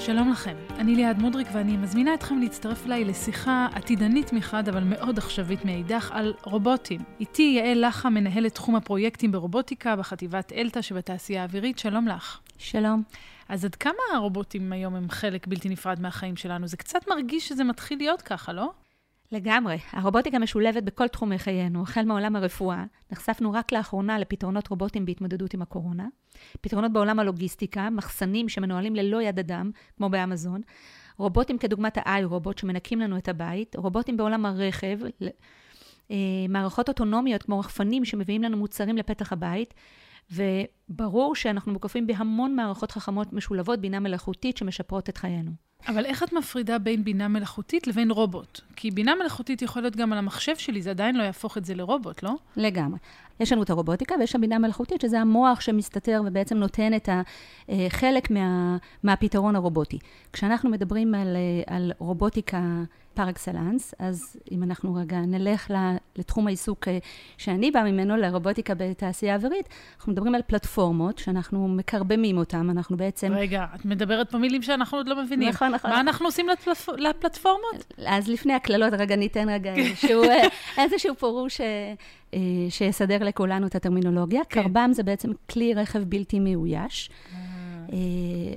שלום לכם, אני ליעד מודריק ואני מזמינה אתכם להצטרף אליי לשיחה עתידנית מחד אבל מאוד עכשווית מאידך על רובוטים. איתי יעל לחה, מנהלת תחום הפרויקטים ברובוטיקה בחטיבת אלתא שבתעשייה האווירית, שלום לך. שלום. אז עד כמה הרובוטים היום הם חלק בלתי נפרד מהחיים שלנו? זה קצת מרגיש שזה מתחיל להיות ככה, לא? לגמרי. הרובוטיקה משולבת בכל תחומי חיינו, החל מעולם הרפואה. נחשפנו רק לאחרונה לפתרונות רובוטים בהתמודדות עם הקורונה. פתרונות בעולם הלוגיסטיקה, מחסנים שמנוהלים ללא יד אדם, כמו באמזון. רובוטים כדוגמת ה-i רובוט שמנקים לנו את הבית. רובוטים בעולם הרכב. אה, מערכות אוטונומיות כמו רחפנים שמביאים לנו מוצרים לפתח הבית. וברור שאנחנו מוקפים בהמון מערכות חכמות משולבות, בינה מלאכותית, שמשפרות את חיינו. אבל איך את מפרידה בין בינה מלאכותית לבין רובוט? כי בינה מלאכותית יכול להיות גם על המחשב שלי, זה עדיין לא יהפוך את זה לרובוט, לא? לגמרי. יש לנו את הרובוטיקה ויש שם בינה מלאכותית, שזה המוח שמסתתר ובעצם נותן את החלק מה, מהפתרון הרובוטי. כשאנחנו מדברים על, על רובוטיקה פר אקסלנס, אז אם אנחנו רגע נלך לתחום העיסוק אה, שאני באה ממנו, לרובוטיקה בתעשייה האווירית, אנחנו מדברים על פלטפורמות שאנחנו מקרבמים אותן, אנחנו בעצם... רגע, את מדברת פה מילים שאנחנו עוד לא מבינים. נכון, נכון. מה אנחנו עושים לפלטפ... לפלטפורמות? אז לפני הקללות, רגע ניתן רגע איזשהו, אה, איזשהו פירוש אה, שיסדר לכולנו את הטרמינולוגיה. כן. קרבם זה בעצם כלי רכב בלתי מאויש. אה,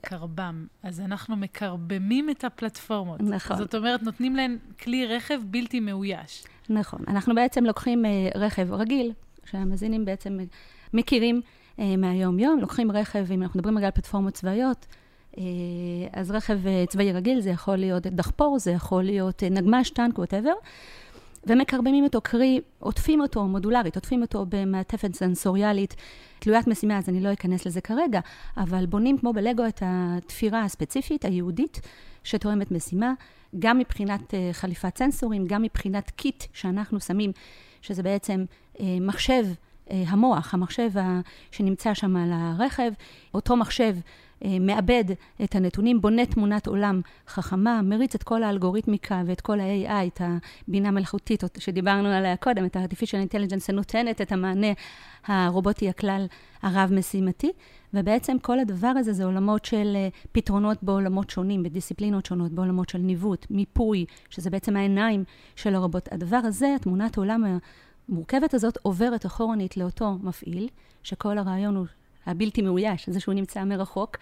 קרבם. אז אנחנו מקרבמים את הפלטפורמות. נכון. זאת אומרת, נותנים להן כלי רכב בלתי מאויש. נכון. אנחנו בעצם לוקחים אה, רכב רגיל, שהמאזינים בעצם מכירים אה, מהיום-יום, לוקחים רכב, אם אנחנו מדברים על פלטפורמות צבאיות, אז רכב צבאי רגיל, זה יכול להיות דחפור, זה יכול להיות נגמ"ש, טנק, ווטאבר. ומקרבמים אותו, קרי, עוטפים אותו מודולרית, עוטפים אותו במעטפת סנסוריאלית, תלוית משימה, אז אני לא אכנס לזה כרגע, אבל בונים כמו בלגו את התפירה הספציפית, היהודית, שתואמת משימה, גם מבחינת uh, חליפת סנסורים, גם מבחינת קיט שאנחנו שמים, שזה בעצם uh, מחשב uh, המוח, המחשב שנמצא שם על הרכב, אותו מחשב אה, מעבד את הנתונים, בונה תמונת עולם חכמה, מריץ את כל האלגוריתמיקה ואת כל ה-AI, את הבינה מלאכותית שדיברנו עליה קודם, את ה-artificial intelligence שנותנת את המענה הרובוטי הכלל הרב-משימתי, ובעצם כל הדבר הזה זה עולמות של אה, פתרונות בעולמות שונים, בדיסציפלינות שונות, בעולמות של ניווט, מיפוי, שזה בעצם העיניים של הרובוט. הדבר הזה, התמונת עולם המורכבת הזאת, עוברת אחורנית לאותו מפעיל, שכל הרעיון הוא הבלתי מאויש, זה שהוא נמצא מרחוק.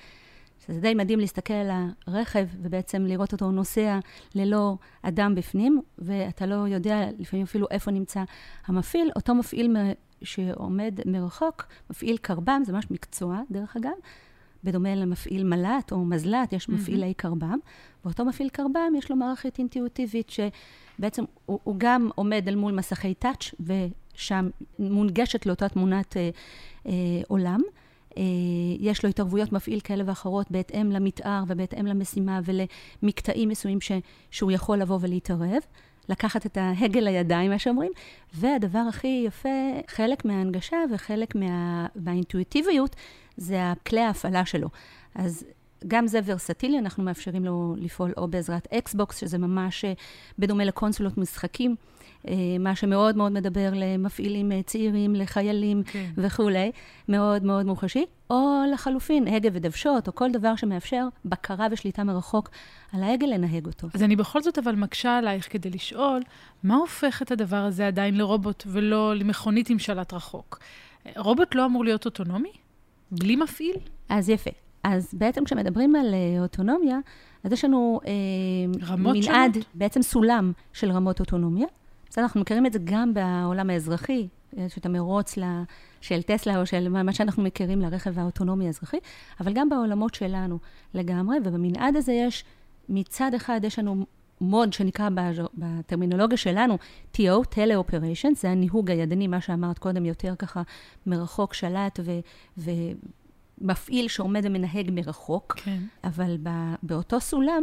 שזה די מדהים להסתכל על הרכב ובעצם לראות אותו נוסע ללא אדם בפנים, ואתה לא יודע לפעמים אפילו איפה נמצא המפעיל. אותו מפעיל שעומד מרחוק, מפעיל קרבם, זה ממש מקצוע, דרך אגב, בדומה למפעיל מל"ט או מזל"ט, יש מפעילי קרבם, ואותו מפעיל קרבם יש לו מערכת אינטואיטיבית שבעצם הוא, הוא גם עומד אל מול מסכי טאץ' ושם מונגשת לאותה תמונת אה, אה, עולם. אה, יש לו התערבויות מפעיל כאלה ואחרות בהתאם למתאר ובהתאם למשימה ולמקטעים מסוימים ש, שהוא יכול לבוא ולהתערב. לקחת את ההגה לידיים, מה שאומרים. והדבר הכי יפה, חלק מההנגשה וחלק מה, מהאינטואיטיביות, זה הכלי ההפעלה שלו. אז גם זה ורסטילי, אנחנו מאפשרים לו לפעול או בעזרת אקסבוקס, שזה ממש אה, בדומה לקונסולות משחקים. אה, מה שמאוד מאוד מדבר למפעילים אה, צעירים, לחיילים כן. וכולי, מאוד מאוד מוחשי, או לחלופין, הגה ודוושות, או כל דבר שמאפשר בקרה ושליטה מרחוק על ההגה לנהג אותו. אז אני בכל זאת אבל מקשה עלייך כדי לשאול, מה הופך את הדבר הזה עדיין לרובוט ולא למכונית עם שלט רחוק? רובוט לא אמור להיות אוטונומי? בלי מפעיל? אז יפה. אז בעצם כשמדברים על uh, אוטונומיה, אז יש לנו uh, מנעד, שונות? בעצם סולם של רמות אוטונומיה. בסדר, אנחנו מכירים את זה גם בעולם האזרחי, יש את המרוץ של טסלה או של מה שאנחנו מכירים לרכב האוטונומי האזרחי, אבל גם בעולמות שלנו לגמרי, ובמנעד הזה יש, מצד אחד יש לנו מוד שנקרא בטרמינולוגיה שלנו TO, Tele-Operation, זה הניהוג הידני, מה שאמרת קודם, יותר ככה מרחוק שלט ו... מפעיל שעומד ומנהג מרחוק, כן. אבל באותו סולם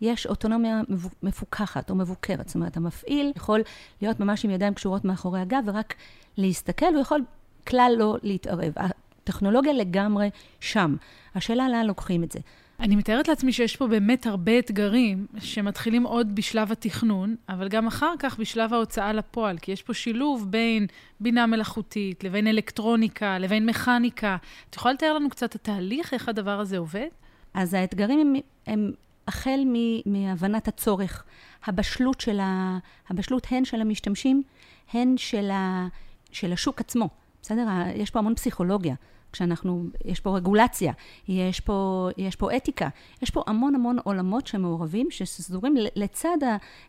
יש אוטונומיה מפוקחת או מבוקרת. זאת אומרת, המפעיל יכול להיות ממש עם ידיים קשורות מאחורי הגב ורק להסתכל, הוא יכול כלל לא להתערב. הטכנולוגיה לגמרי שם. השאלה לאן לוקחים את זה. אני מתארת לעצמי שיש פה באמת הרבה אתגרים שמתחילים עוד בשלב התכנון, אבל גם אחר כך בשלב ההוצאה לפועל, כי יש פה שילוב בין בינה מלאכותית לבין אלקטרוניקה לבין מכניקה. את יכולה לתאר לנו קצת את התהליך, איך הדבר הזה עובד? אז האתגרים הם, הם החל מהבנת הצורך, הבשלות, של ה, הבשלות הן של המשתמשים, הן של, ה, של השוק עצמו. בסדר? יש פה המון פסיכולוגיה. כשאנחנו, יש פה רגולציה, יש פה, יש פה אתיקה, יש פה המון המון עולמות שמעורבים, שסדורים לצד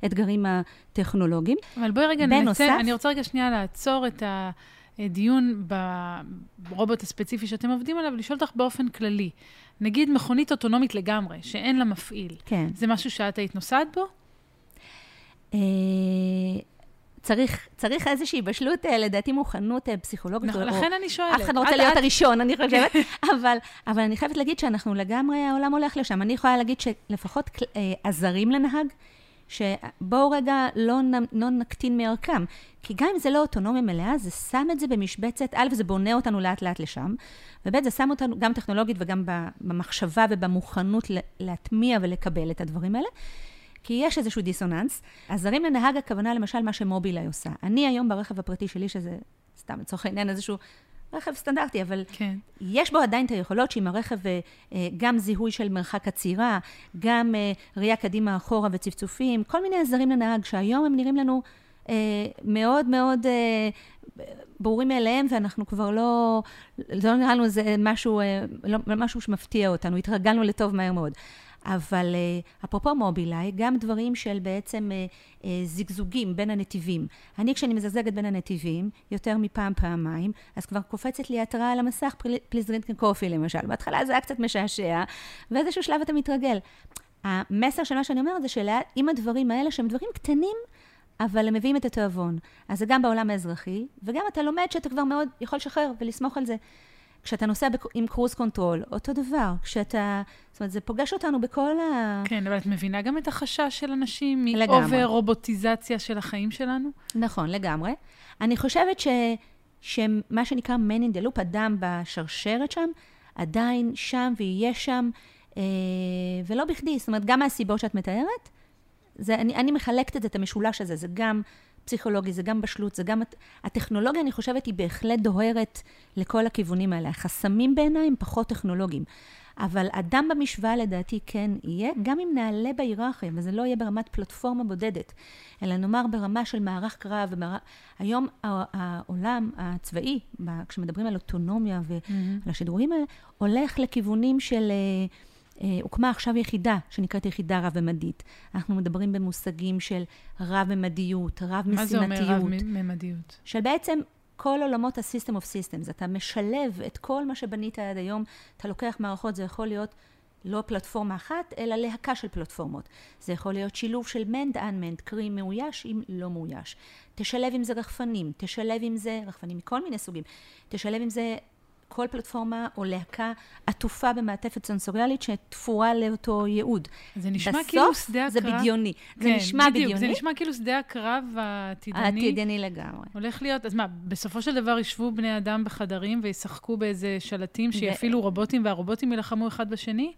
האתגרים הטכנולוגיים. אבל בואי רגע בנוסף, ננצל, אני רוצה רגע שנייה לעצור את הדיון ברובוט הספציפי שאתם עובדים עליו, ולשאול אותך באופן כללי. נגיד מכונית אוטונומית לגמרי, שאין לה מפעיל. כן. זה משהו שאת היית נוסעת בו? אה, צריך, צריך איזושהי בשלות, אה, לדעתי מוכנות אה, פסיכולוגית. נכון, לכן אני שואלת. אף אחד לא רוצה להיות הראשון, אני חושבת. אבל, אבל אני חייבת להגיד שאנחנו לגמרי, העולם הולך לשם. אני יכולה להגיד שלפחות עזרים לנהג, שבואו רגע לא, לא נקטין מערכם. כי גם אם זה לא אוטונומיה מלאה, זה שם את זה במשבצת, א', זה בונה אותנו לאט-לאט לשם, וב', זה שם אותנו גם טכנולוגית וגם במחשבה ובמוכנות להטמיע ולקבל את הדברים האלה. כי יש איזשהו דיסוננס. עזרים לנהג הכוונה, למשל, מה שמובילאיי עושה. אני היום ברכב הפרטי שלי, שזה סתם לצורך העניין איזשהו רכב סטנדרטי, אבל כן. יש בו עדיין את היכולות שעם הרכב אה, אה, גם זיהוי של מרחק עצירה, גם אה, ראייה קדימה אחורה וצפצופים, כל מיני עזרים לנהג שהיום הם נראים לנו מאוד מאוד ברורים מאליהם, ואנחנו כבר לא, לא נראה לנו זה משהו, לא, משהו שמפתיע אותנו, התרגלנו לטוב מהר מאוד. אבל אה, אפרופו מובילאיי, גם דברים של בעצם אה, אה, זיגזוגים בין הנתיבים. אני, כשאני מזגזגת בין הנתיבים, יותר מפעם, פעמיים, אז כבר קופצת לי התראה על המסך, please drink coffee למשל. בהתחלה זה היה קצת משעשע, ואיזשהו שלב אתה מתרגל. המסר של מה שאני אומרת זה שעם הדברים האלה, שהם דברים קטנים, אבל הם מביאים את התיאבון. אז זה גם בעולם האזרחי, וגם אתה לומד שאתה כבר מאוד יכול לשחרר ולסמוך על זה. כשאתה נוסע עם cruise control, אותו דבר. כשאתה... זאת אומרת, זה פוגש אותנו בכל ה... כן, אבל את מבינה גם את החשש של אנשים מ over רובוטיזציה של החיים שלנו? נכון, לגמרי. אני חושבת ש... שמה שנקרא man in the loop, אדם בשרשרת שם, עדיין שם ויהיה שם, אה, ולא בכדי. זאת אומרת, גם מהסיבות שאת מתארת, זה, אני, אני מחלקת את זה, את המשולש הזה, זה גם פסיכולוגי, זה גם בשלות, זה גם... הטכנולוגיה, אני חושבת, היא בהחלט דוהרת לכל הכיוונים האלה. החסמים בעיניי הם פחות טכנולוגיים. אבל אדם במשוואה לדעתי כן יהיה, גם אם נעלה בהיררכיה, וזה לא יהיה ברמת פלטפורמה בודדת, אלא נאמר ברמה של מערך קרב. ומערך... היום העולם הצבאי, כשמדברים על אוטונומיה ועל mm-hmm. השדרוגים האלה, הולך לכיוונים של... אה, הוקמה עכשיו יחידה שנקראת יחידה רב-ממדית. אנחנו מדברים במושגים של רב-ממדיות, רב-משימתיות. מה זה אומר רב-ממדיות? של בעצם כל עולמות ה-System of Systems. אתה משלב את כל מה שבנית עד היום, אתה לוקח מערכות, זה יכול להיות לא פלטפורמה אחת, אלא להקה של פלטפורמות. זה יכול להיות שילוב של unmanned, קרי מאויש עם לא מאויש. תשלב עם זה רחפנים, תשלב עם זה, רחפנים מכל מיני סוגים, תשלב עם זה כל פלטפורמה או להקה עטופה במעטפת סנסוריאלית שתפורה לאותו ייעוד. זה נשמע כאילו שדה הקרב. בסוף זה בדיוני. כן, זה נשמע בדיוק, בדיוני. זה נשמע כאילו שדה הקרב העתידני. העתידני לגמרי. הולך להיות, אז מה, בסופו של דבר ישבו בני אדם בחדרים וישחקו באיזה שלטים שיפעילו רובוטים והרובוטים יילחמו אחד בשני?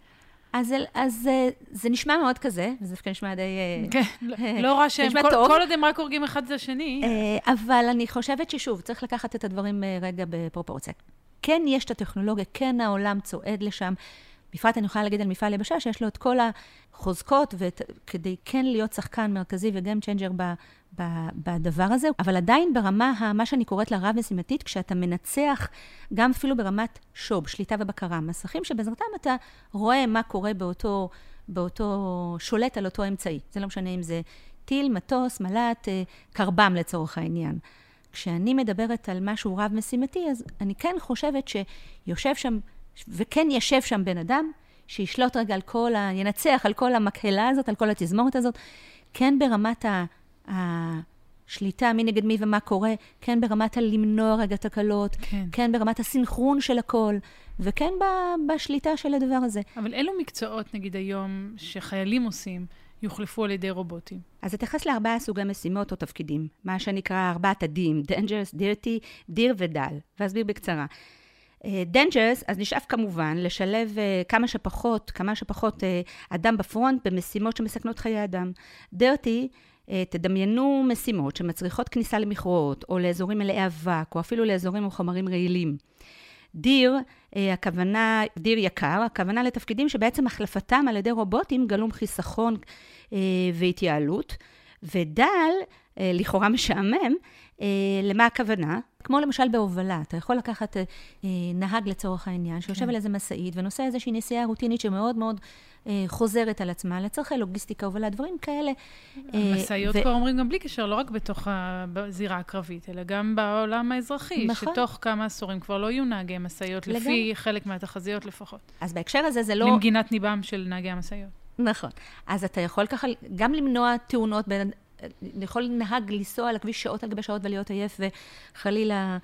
אז, אז אה, זה נשמע מאוד כזה, וזה דווקא נשמע די... אה, כן, לא, לא רע שהם, כל, כל עוד הם רק הורגים אחד את השני. אה, אבל אני חושבת ששוב, צריך לקחת את הדברים רגע בפרופורציה. כן יש את הטכנולוגיה, כן העולם צועד לשם. בפרט אני יכולה להגיד על מפעל יבשה, שיש לו את כל החוזקות, כדי כן להיות שחקן מרכזי ו game changer בדבר הזה, אבל עדיין ברמה, מה שאני קוראת לה רב-משימתית, כשאתה מנצח, גם אפילו ברמת שוב, שליטה ובקרה, מסכים שבעזרתם אתה רואה מה קורה באותו, באותו, שולט על אותו אמצעי. זה לא משנה אם זה טיל, מטוס, מל"ט, אה, קרבם לצורך העניין. כשאני מדברת על משהו רב-משימתי, אז אני כן חושבת שיושב שם, וכן יושב שם בן אדם, שישלוט רגע על כל ה... ינצח על כל המקהלה הזאת, על כל התזמורת הזאת, כן ברמת ה... השליטה מי נגד מי ומה קורה, כן ברמת הלמנוע רגע תקלות, כן. כן ברמת הסינכרון של הכל, וכן בשליטה של הדבר הזה. אבל אילו מקצועות, נגיד היום, שחיילים עושים, יוחלפו על ידי רובוטים? אז אתייחס לארבעה סוגי משימות או תפקידים, מה שנקרא ארבעת הדים, Dangerous, Dirty, דיר ודל, ואסביר בקצרה. Dangerous, אז נשאף כמובן לשלב uh, כמה שפחות, כמה שפחות uh, אדם בפרונט במשימות שמסכנות חיי אדם. Dirty, uh, תדמיינו משימות שמצריכות כניסה למכרות, או לאזורים מלאי אבק, או אפילו לאזורים עם חומרים רעילים. דיר, אה, הכוונה, דיר יקר, הכוונה לתפקידים שבעצם החלפתם על ידי רובוטים גלום חיסכון אה, והתייעלות. ודל, אה, לכאורה משעמם, למה הכוונה? כמו למשל בהובלה, אתה יכול לקחת נהג לצורך העניין, שיושב כן. על איזה משאית ונוסע איזושהי נסיעה רוטינית שמאוד מאוד חוזרת על עצמה, לצורכי לוגיסטיקה, הובלה, דברים כאלה. משאיות ו... כבר אומרים גם בלי קשר, לא רק בתוך הזירה הקרבית, אלא גם בעולם האזרחי, נכון. שתוך כמה עשורים כבר לא יהיו נהגי משאיות, לפי חלק מהתחזיות לפחות. אז בהקשר הזה זה לא... למגינת ניבם של נהגי המשאיות. נכון. אז אתה יכול ככה גם למנוע תאונות בין... יכול נהג לנסוע על הכביש שעות על גבי שעות ולהיות עייף וחלילה אה,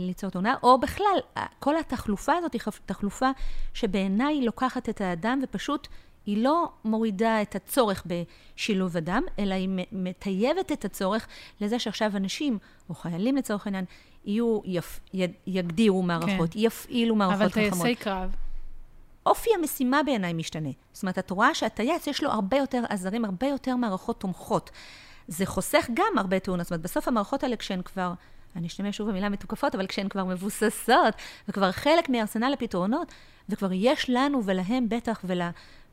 ליצור תאונה, או בכלל, כל התחלופה הזאת היא תחלופה שבעיניי לוקחת את האדם ופשוט היא לא מורידה את הצורך בשילוב אדם, אלא היא מטייבת את הצורך לזה שעכשיו אנשים, או חיילים לצורך העניין, יהיו, יפ, יגדירו מערכות, כן. יפעילו מערכות חכמות. אבל טייסי קרב. אופי המשימה בעיניי משתנה. זאת אומרת, את רואה שהטייס יש לו הרבה יותר עזרים, הרבה יותר מערכות תומכות. זה חוסך גם הרבה תאונות. זאת אומרת, בסוף המערכות האלה, כשהן כבר, אני אשתמש שוב במילה מתוקפות, אבל כשהן כבר מבוססות, וכבר חלק מארסנל הפתרונות, וכבר יש לנו ולהם בטח, ול,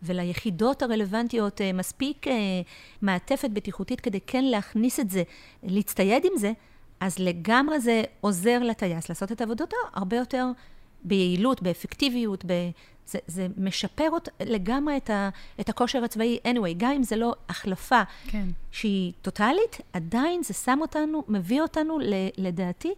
וליחידות הרלוונטיות אה, מספיק אה, מעטפת בטיחותית כדי כן להכניס את זה, להצטייד עם זה, אז לגמרי זה עוזר לטייס לעשות את עבודתו הרבה יותר ביעילות, באפקטיביות. זה, זה משפר אות, לגמרי את, ה, את הכושר הצבאי anyway, גם אם זה לא החלפה כן. שהיא טוטאלית, עדיין זה שם אותנו, מביא אותנו, לדעתי,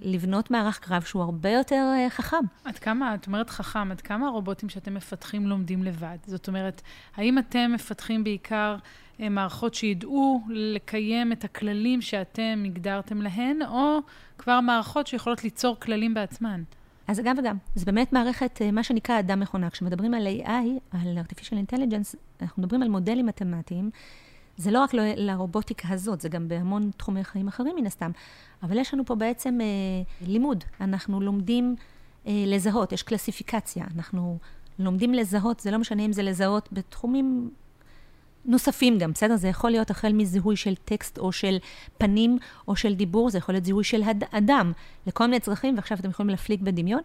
לבנות מערך קרב שהוא הרבה יותר uh, חכם. עד כמה, את אומרת חכם, עד כמה הרובוטים שאתם מפתחים לומדים לבד? זאת אומרת, האם אתם מפתחים בעיקר uh, מערכות שידעו לקיים את הכללים שאתם הגדרתם להן, או כבר מערכות שיכולות ליצור כללים בעצמן? אז גם וגם. זה באמת מערכת, אה, מה שנקרא אדם מכונה. כשמדברים על AI, על artificial intelligence, אנחנו מדברים על מודלים מתמטיים. זה לא רק לרובוטיקה הזאת, זה גם בהמון תחומי חיים אחרים מן הסתם. אבל יש לנו פה בעצם אה, לימוד. אנחנו לומדים אה, לזהות, יש קלסיפיקציה. אנחנו לומדים לזהות, זה לא משנה אם זה לזהות בתחומים נוספים גם, בסדר? זה יכול להיות החל מזיהוי של טקסט או של פנים או של דיבור, זה יכול להיות זיהוי של אדם לכל מיני צרכים, ועכשיו אתם יכולים להפליג בדמיון.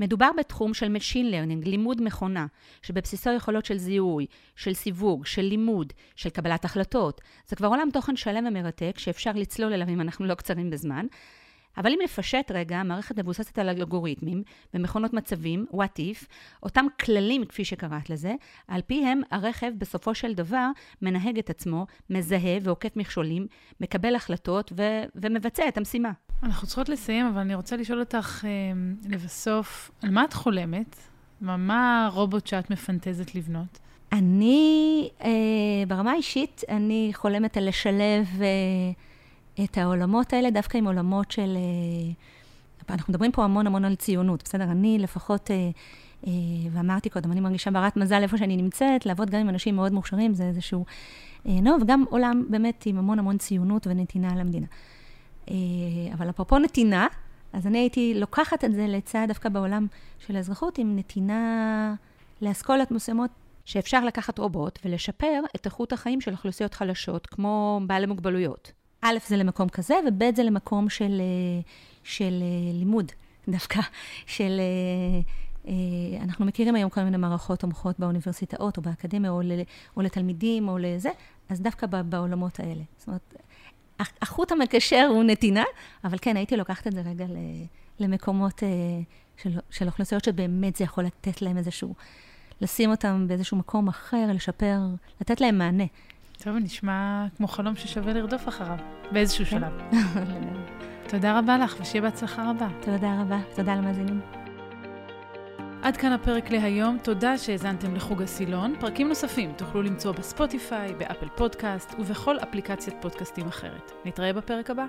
מדובר בתחום של Machine Learning, לימוד מכונה, שבבסיסו יכולות של זיהוי, של סיווג, של לימוד, של קבלת החלטות. זה כבר עולם תוכן שלם ומרתק, שאפשר לצלול אליו אם אנחנו לא קצרים בזמן. אבל אם נפשט רגע, המערכת מבוססת על אלגוריתמים במכונות מצבים, what if, אותם כללים, כפי שקראת לזה, על פיהם הרכב בסופו של דבר מנהג את עצמו, מזהה ועוקף מכשולים, מקבל החלטות ו- ומבצע את המשימה. אנחנו צריכות לסיים, אבל אני רוצה לשאול אותך אה, לבסוף, על מה את חולמת? מה הרובוט שאת מפנטזת לבנות? אני, אה, ברמה האישית, אני חולמת על לשלב... אה, את העולמות האלה דווקא עם עולמות של... אה, אנחנו מדברים פה המון המון על ציונות, בסדר? אני לפחות, אה, אה, ואמרתי קודם, אני מרגישה ברת מזל איפה שאני נמצאת, לעבוד גם עם אנשים מאוד מוכשרים, זה איזשהו... נו, וגם עולם באמת עם המון המון ציונות ונתינה למדינה. אבל אפרופו נתינה, אז אני הייתי לוקחת את זה לצד דווקא בעולם של האזרחות, עם נתינה לאסכולות מסוימות שאפשר לקחת רובוט ולשפר את איכות החיים של אוכלוסיות חלשות, כמו בעלי מוגבלויות. א', זה למקום כזה, וב', זה למקום של, אה, של אה, לימוד, דווקא, של... אה, אנחנו מכירים היום כל מיני מערכות תומכות באוניברסיטאות או באקדמיה, או, ל, או לתלמידים, או לזה, אז דווקא בעולמות האלה. זאת אומרת, החוט המקשר הוא נתינה, אבל כן, הייתי לוקחת את זה רגע למקומות של, של אוכלוסיות שבאמת זה יכול לתת להם איזשהו, לשים אותם באיזשהו מקום אחר, לשפר, לתת להם מענה. טוב, נשמע כמו חלום ששווה לרדוף אחריו, באיזשהו כן. שלב. תודה רבה לך, ושיהיה בהצלחה רבה. תודה רבה, תודה למאזינים. עד כאן הפרק להיום, תודה שהאזנתם לחוג הסילון. פרקים נוספים תוכלו למצוא בספוטיפיי, באפל פודקאסט ובכל אפליקציית פודקאסטים אחרת. נתראה בפרק הבא.